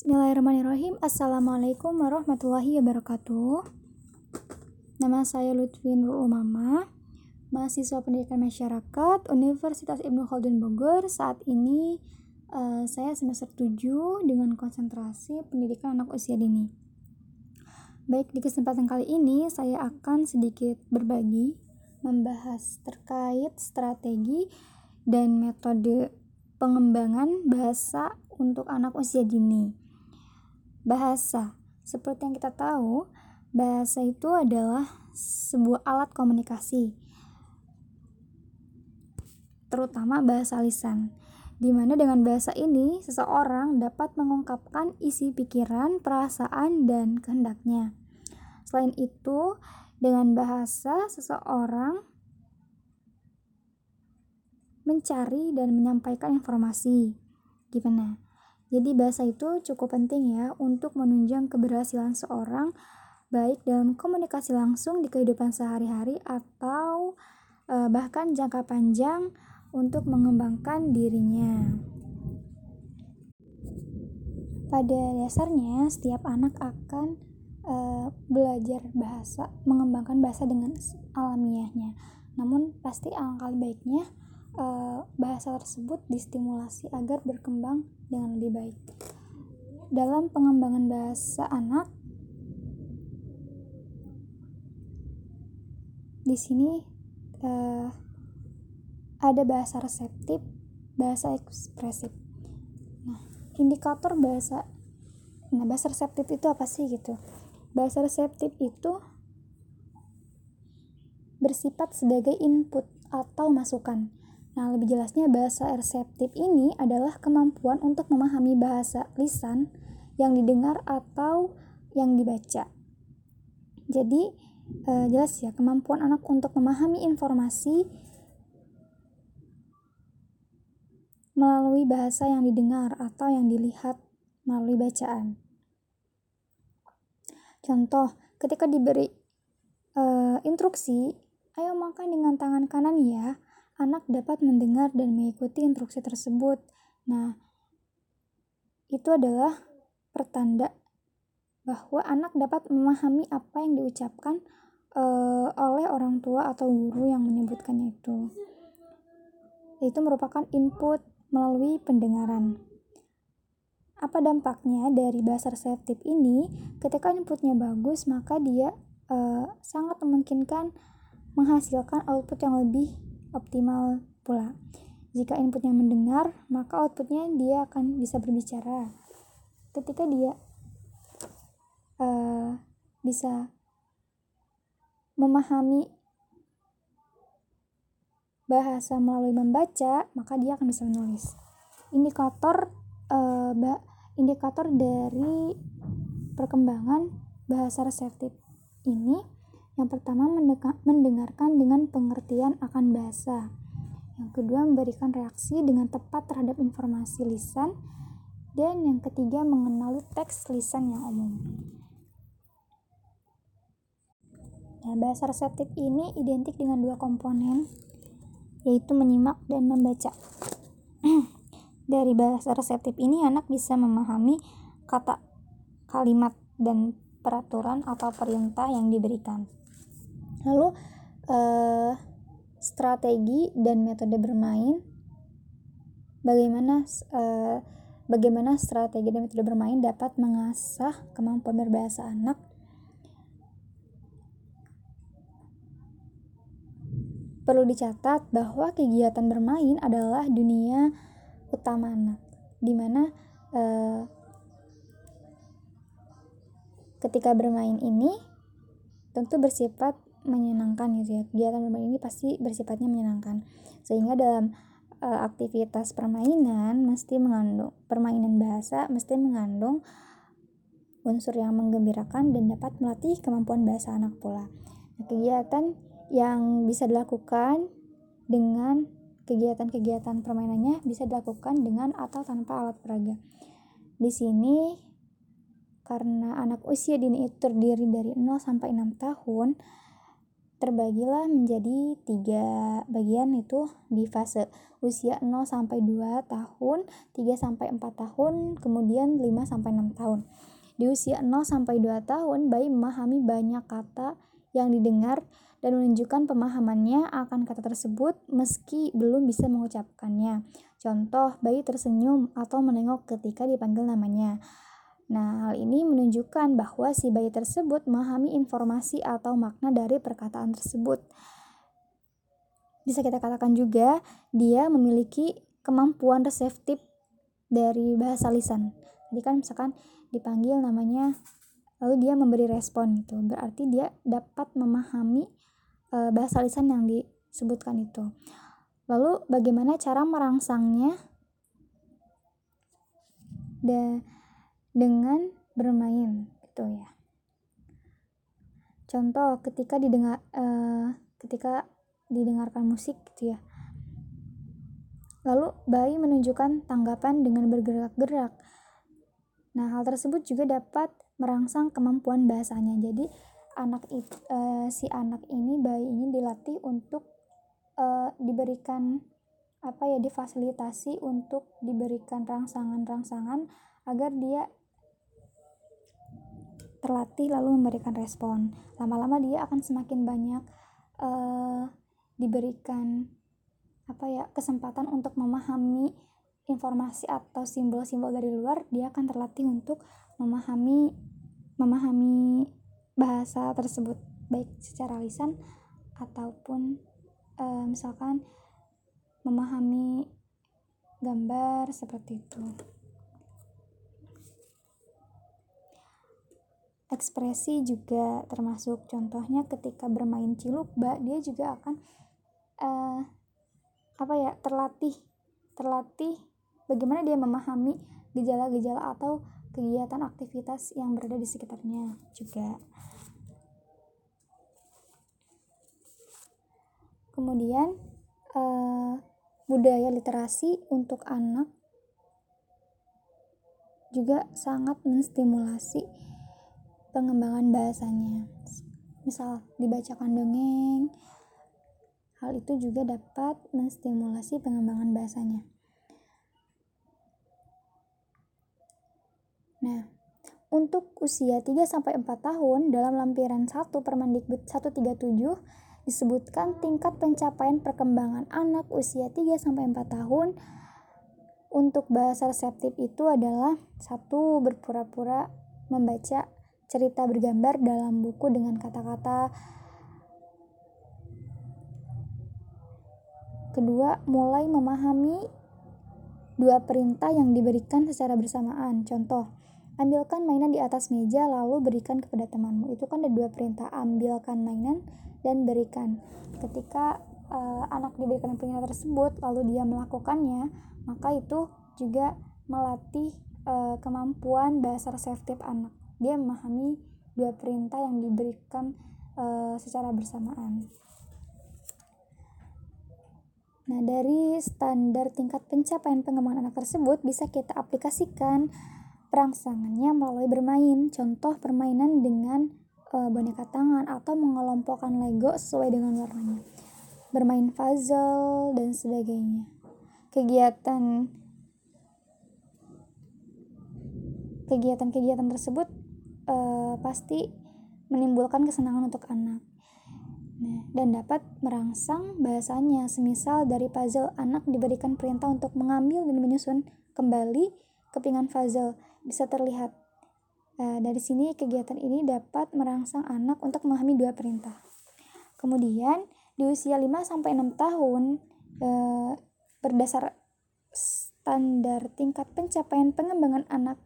Bismillahirrahmanirrahim. Assalamualaikum warahmatullahi wabarakatuh. Nama saya Lutfi Nur Umama Mahasiswa Pendidikan Masyarakat Universitas Ibnu Khaldun Bogor. Saat ini uh, saya semester 7 dengan konsentrasi pendidikan anak usia dini. Baik, di kesempatan kali ini saya akan sedikit berbagi Membahas terkait strategi dan metode pengembangan bahasa untuk anak usia dini Bahasa. Seperti yang kita tahu, bahasa itu adalah sebuah alat komunikasi. Terutama bahasa lisan. Di mana dengan bahasa ini seseorang dapat mengungkapkan isi pikiran, perasaan, dan kehendaknya. Selain itu, dengan bahasa seseorang mencari dan menyampaikan informasi. Gimana? Jadi bahasa itu cukup penting ya untuk menunjang keberhasilan seorang baik dalam komunikasi langsung di kehidupan sehari-hari atau e, bahkan jangka panjang untuk mengembangkan dirinya. Pada dasarnya setiap anak akan e, belajar bahasa, mengembangkan bahasa dengan alamiahnya. Namun pasti alangkah baiknya uh, bahasa tersebut distimulasi agar berkembang dengan lebih baik. Dalam pengembangan bahasa anak, di sini uh, ada bahasa reseptif, bahasa ekspresif. Nah, indikator bahasa, nah bahasa reseptif itu apa sih gitu? Bahasa reseptif itu bersifat sebagai input atau masukan Nah, lebih jelasnya bahasa reseptif ini adalah kemampuan untuk memahami bahasa lisan yang didengar atau yang dibaca. Jadi, eh, jelas ya, kemampuan anak untuk memahami informasi melalui bahasa yang didengar atau yang dilihat melalui bacaan. Contoh, ketika diberi uh, instruksi, ayo makan dengan tangan kanan ya anak dapat mendengar dan mengikuti instruksi tersebut. Nah, itu adalah pertanda bahwa anak dapat memahami apa yang diucapkan uh, oleh orang tua atau guru yang menyebutkannya itu. Itu merupakan input melalui pendengaran. Apa dampaknya dari bahasa reseptif ini? Ketika inputnya bagus, maka dia uh, sangat memungkinkan menghasilkan output yang lebih optimal pula. Jika inputnya mendengar, maka outputnya dia akan bisa berbicara. Ketika dia uh, bisa memahami bahasa melalui membaca, maka dia akan bisa menulis. Indikator uh, indikator dari perkembangan bahasa reseptif ini yang pertama, mendengarkan dengan pengertian akan bahasa. Yang kedua, memberikan reaksi dengan tepat terhadap informasi lisan. Dan yang ketiga, mengenali teks lisan yang umum. Nah, bahasa reseptif ini identik dengan dua komponen, yaitu menyimak dan membaca. Dari bahasa reseptif ini, anak bisa memahami kata, kalimat, dan peraturan atau perintah yang diberikan. Lalu uh, strategi dan metode bermain. Bagaimana uh, bagaimana strategi dan metode bermain dapat mengasah kemampuan berbahasa anak? Perlu dicatat bahwa kegiatan bermain adalah dunia utama anak di mana uh, ketika bermain ini tentu bersifat menyenangkan gitu ya. Kegiatan bermain ini pasti bersifatnya menyenangkan. Sehingga dalam uh, aktivitas permainan mesti mengandung permainan bahasa mesti mengandung unsur yang menggembirakan dan dapat melatih kemampuan bahasa anak pula. Nah, kegiatan yang bisa dilakukan dengan kegiatan-kegiatan permainannya bisa dilakukan dengan atau tanpa alat peraga. Di sini karena anak usia dini itu terdiri dari 0 sampai 6 tahun terbagilah menjadi tiga bagian itu di fase usia 0 sampai 2 tahun, 3 sampai 4 tahun, kemudian 5 sampai 6 tahun. Di usia 0 sampai 2 tahun, bayi memahami banyak kata yang didengar dan menunjukkan pemahamannya akan kata tersebut meski belum bisa mengucapkannya. Contoh, bayi tersenyum atau menengok ketika dipanggil namanya. Nah, hal ini menunjukkan bahwa si bayi tersebut memahami informasi atau makna dari perkataan tersebut. Bisa kita katakan juga, dia memiliki kemampuan reseptif dari bahasa lisan. Jadi kan misalkan dipanggil namanya, lalu dia memberi respon gitu. Berarti dia dapat memahami e, bahasa lisan yang disebutkan itu. Lalu bagaimana cara merangsangnya? Dan dengan bermain gitu ya. Contoh ketika didengar uh, ketika didengarkan musik gitu ya. Lalu bayi menunjukkan tanggapan dengan bergerak-gerak. Nah hal tersebut juga dapat merangsang kemampuan bahasanya. Jadi anak itu uh, si anak ini bayi ini dilatih untuk uh, diberikan apa ya difasilitasi untuk diberikan rangsangan-rangsangan agar dia terlatih lalu memberikan respon. Lama-lama dia akan semakin banyak uh, diberikan apa ya kesempatan untuk memahami informasi atau simbol-simbol dari luar, dia akan terlatih untuk memahami memahami bahasa tersebut baik secara lisan ataupun uh, misalkan memahami gambar seperti itu. Ekspresi juga termasuk contohnya ketika bermain cilukba dia juga akan uh, apa ya terlatih terlatih bagaimana dia memahami gejala-gejala atau kegiatan aktivitas yang berada di sekitarnya juga. Kemudian uh, budaya literasi untuk anak juga sangat menstimulasi pengembangan bahasanya. Misal dibacakan dongeng, hal itu juga dapat menstimulasi pengembangan bahasanya. Nah, untuk usia 3 sampai 4 tahun dalam lampiran 1 Permendikbud 137 disebutkan tingkat pencapaian perkembangan anak usia 3 sampai 4 tahun untuk bahasa reseptif itu adalah satu berpura-pura membaca cerita bergambar dalam buku dengan kata-kata. Kedua, mulai memahami dua perintah yang diberikan secara bersamaan. Contoh, ambilkan mainan di atas meja lalu berikan kepada temanmu. Itu kan ada dua perintah, ambilkan mainan dan berikan. Ketika uh, anak diberikan perintah tersebut lalu dia melakukannya, maka itu juga melatih uh, kemampuan bahasa reseptif anak dia memahami dua perintah yang diberikan uh, secara bersamaan. Nah, dari standar tingkat pencapaian pengembangan anak tersebut bisa kita aplikasikan perangsangannya melalui bermain. Contoh permainan dengan e, boneka tangan atau mengelompokkan Lego sesuai dengan warnanya. Bermain puzzle dan sebagainya. Kegiatan kegiatan-kegiatan tersebut uh, pasti menimbulkan kesenangan untuk anak. Nah, dan dapat merangsang bahasanya. Semisal dari puzzle anak diberikan perintah untuk mengambil dan menyusun kembali kepingan puzzle bisa terlihat. Uh, dari sini kegiatan ini dapat merangsang anak untuk memahami dua perintah. Kemudian di usia 5 sampai 6 tahun uh, berdasar standar tingkat pencapaian pengembangan anak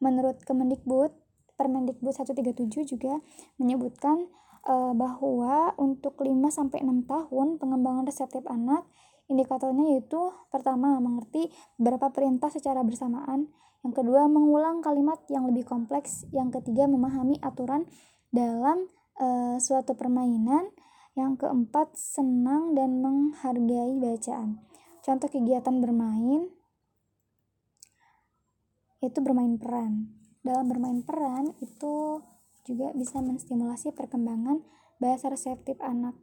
menurut Kemendikbud Permendikbud 137 juga menyebutkan uh, bahwa untuk 5 sampai 6 tahun pengembangan reseptif anak indikatornya yaitu pertama mengerti beberapa perintah secara bersamaan, yang kedua mengulang kalimat yang lebih kompleks, yang ketiga memahami aturan dalam uh, suatu permainan, yang keempat senang dan menghargai bacaan. Contoh kegiatan bermain itu bermain peran dalam bermain peran itu juga bisa menstimulasi perkembangan bahasa reseptif anak.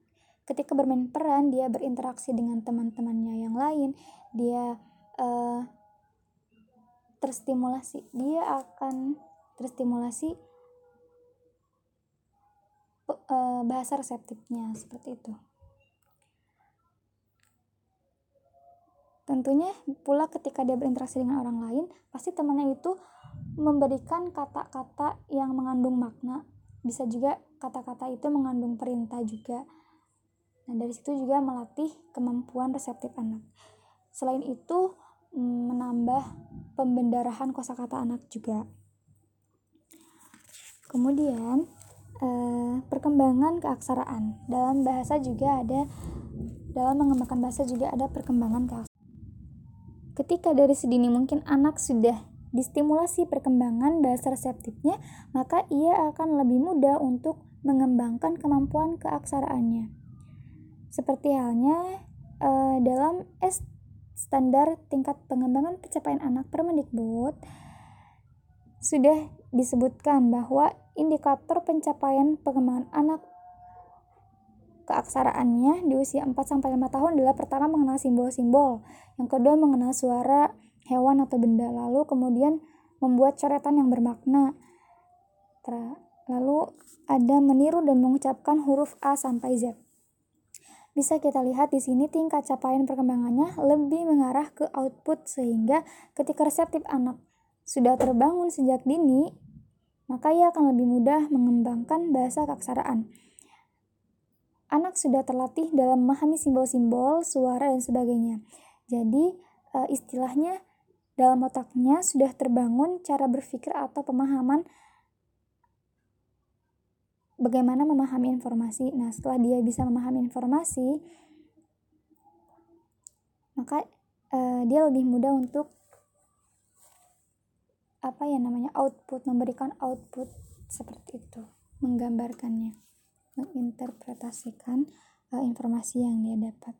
Ketika bermain peran, dia berinteraksi dengan teman-temannya yang lain, dia uh, terstimulasi, dia akan terstimulasi uh, bahasa reseptifnya seperti itu. Tentunya pula ketika dia berinteraksi dengan orang lain, pasti temannya itu memberikan kata-kata yang mengandung makna. Bisa juga kata-kata itu mengandung perintah juga. Nah, dari situ juga melatih kemampuan reseptif anak. Selain itu, mm, menambah pembendarahan kosakata anak juga. Kemudian, eh, perkembangan keaksaraan. Dalam bahasa juga ada dalam mengembangkan bahasa juga ada perkembangan keaksaraan. Ketika dari sedini mungkin anak sudah distimulasi perkembangan bahasa reseptifnya, maka ia akan lebih mudah untuk mengembangkan kemampuan keaksaraannya. Seperti halnya uh, dalam S standar tingkat pengembangan pencapaian anak Permendikbud sudah disebutkan bahwa indikator pencapaian pengembangan anak keaksaraannya di usia 4-5 tahun adalah pertama mengenal simbol-simbol, yang kedua mengenal suara hewan atau benda, lalu kemudian membuat coretan yang bermakna. Lalu ada meniru dan mengucapkan huruf A sampai Z. Bisa kita lihat di sini tingkat capaian perkembangannya lebih mengarah ke output sehingga ketika reseptif anak sudah terbangun sejak dini, maka ia akan lebih mudah mengembangkan bahasa keaksaraan anak sudah terlatih dalam memahami simbol-simbol, suara, dan sebagainya. Jadi, e, istilahnya dalam otaknya sudah terbangun cara berpikir atau pemahaman bagaimana memahami informasi. Nah, setelah dia bisa memahami informasi, maka e, dia lebih mudah untuk apa ya namanya output, memberikan output seperti itu, menggambarkannya menginterpretasikan uh, informasi yang dia dapat.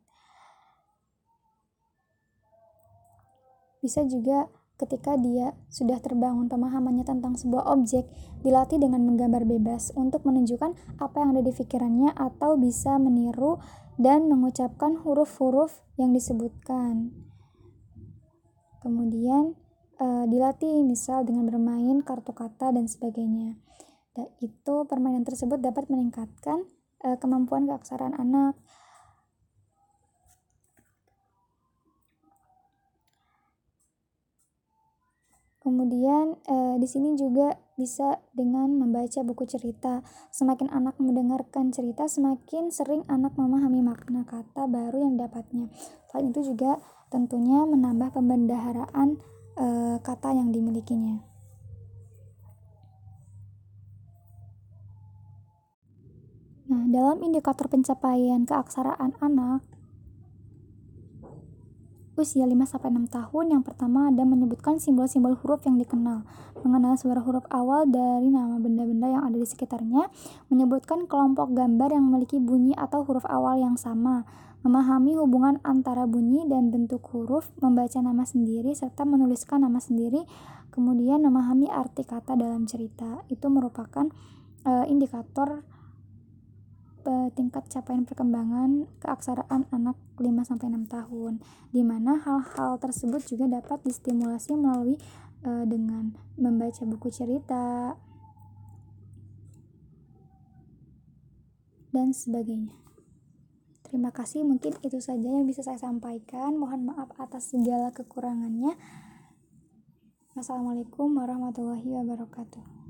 Bisa juga ketika dia sudah terbangun pemahamannya tentang sebuah objek, dilatih dengan menggambar bebas untuk menunjukkan apa yang ada di pikirannya atau bisa meniru dan mengucapkan huruf-huruf yang disebutkan. Kemudian e, dilatih misal dengan bermain kartu kata dan sebagainya. Dan itu permainan tersebut dapat meningkatkan uh, kemampuan keaksaraan anak. Kemudian e, di sini juga bisa dengan membaca buku cerita. Semakin anak mendengarkan cerita, semakin sering anak memahami makna kata baru yang dapatnya. Selain itu juga tentunya menambah pembendaharaan e, kata yang dimilikinya. Nah, dalam indikator pencapaian keaksaraan anak, usia 5-6 tahun yang pertama ada menyebutkan simbol-simbol huruf yang dikenal, mengenal suara huruf awal dari nama benda-benda yang ada di sekitarnya, menyebutkan kelompok gambar yang memiliki bunyi atau huruf awal yang sama, memahami hubungan antara bunyi dan bentuk huruf, membaca nama sendiri, serta menuliskan nama sendiri, kemudian memahami arti kata dalam cerita. Itu merupakan uh, indikator tingkat capaian perkembangan keaksaraan anak 5-6 tahun di mana hal-hal tersebut juga dapat distimulasi melalui e, dengan membaca buku cerita dan sebagainya. Terima kasih mungkin itu saja yang bisa saya sampaikan. Mohon maaf atas segala kekurangannya. Assalamualaikum warahmatullahi wabarakatuh